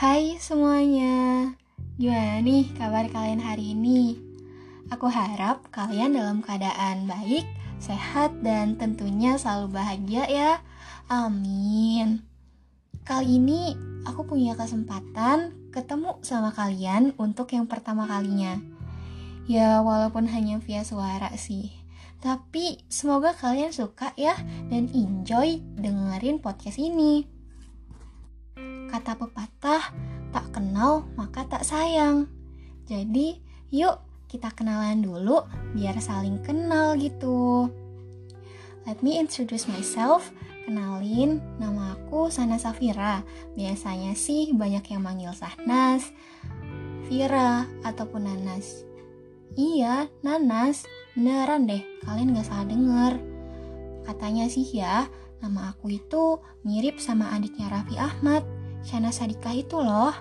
Hai semuanya, gimana nih kabar kalian hari ini? Aku harap kalian dalam keadaan baik, sehat, dan tentunya selalu bahagia ya. Amin. Kali ini aku punya kesempatan ketemu sama kalian untuk yang pertama kalinya. Ya, walaupun hanya via suara sih. Tapi semoga kalian suka ya dan enjoy dengerin podcast ini. Kata pepatah, tak kenal maka tak sayang. Jadi, yuk kita kenalan dulu biar saling kenal gitu. Let me introduce myself. Kenalin, nama aku Sana Safira. Biasanya sih banyak yang manggil Sahnas, Vira, ataupun Nanas. Iya, Nanas. Beneran deh, kalian gak salah denger. Katanya sih ya, nama aku itu mirip sama adiknya Raffi Ahmad, Shana Sadika itu loh.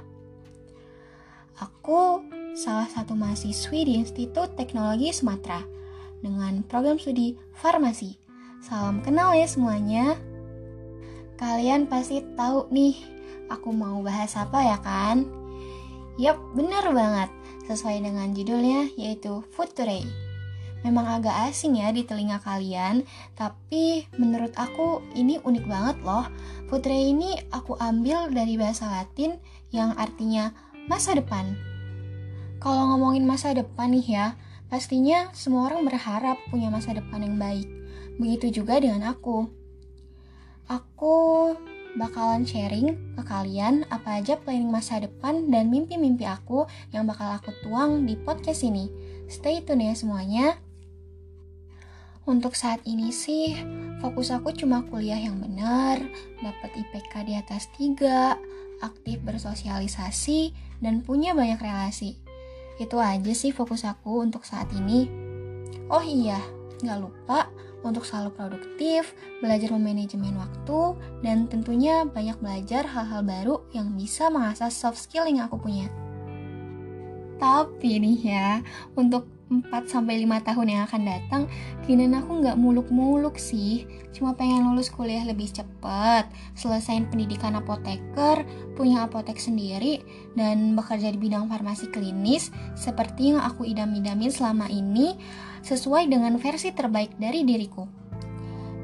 Aku salah satu mahasiswi di Institut Teknologi Sumatera dengan program studi farmasi. Salam kenal ya semuanya. Kalian pasti tahu nih, aku mau bahas apa ya kan? Yap, bener banget. Sesuai dengan judulnya, yaitu Food Today. Memang agak asing ya di telinga kalian, tapi menurut aku ini unik banget loh. Putre ini aku ambil dari bahasa Latin yang artinya masa depan. Kalau ngomongin masa depan nih ya, pastinya semua orang berharap punya masa depan yang baik. Begitu juga dengan aku. Aku bakalan sharing ke kalian apa aja planning masa depan dan mimpi-mimpi aku yang bakal aku tuang di podcast ini. Stay tune ya semuanya. Untuk saat ini sih, fokus aku cuma kuliah yang benar, dapat IPK di atas 3, aktif bersosialisasi, dan punya banyak relasi. Itu aja sih fokus aku untuk saat ini. Oh iya, nggak lupa untuk selalu produktif, belajar memanajemen waktu, dan tentunya banyak belajar hal-hal baru yang bisa mengasah soft skill yang aku punya. Tapi nih ya, untuk 4 sampai 5 tahun yang akan datang, keinginan aku nggak muluk-muluk sih. Cuma pengen lulus kuliah lebih cepat, selesain pendidikan apoteker, punya apotek sendiri, dan bekerja di bidang farmasi klinis seperti yang aku idam-idamin selama ini sesuai dengan versi terbaik dari diriku.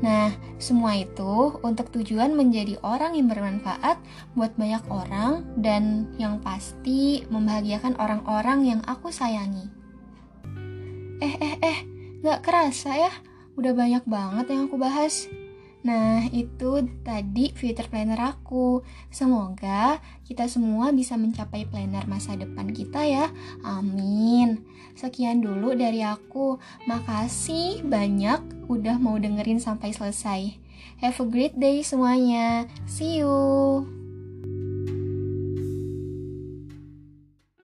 Nah, semua itu untuk tujuan menjadi orang yang bermanfaat buat banyak orang dan yang pasti membahagiakan orang-orang yang aku sayangi. Eh, eh, eh, gak kerasa ya, udah banyak banget yang aku bahas. Nah, itu tadi future planner aku. Semoga kita semua bisa mencapai planner masa depan kita ya. Amin. Sekian dulu dari aku. Makasih banyak udah mau dengerin sampai selesai. Have a great day semuanya. See you.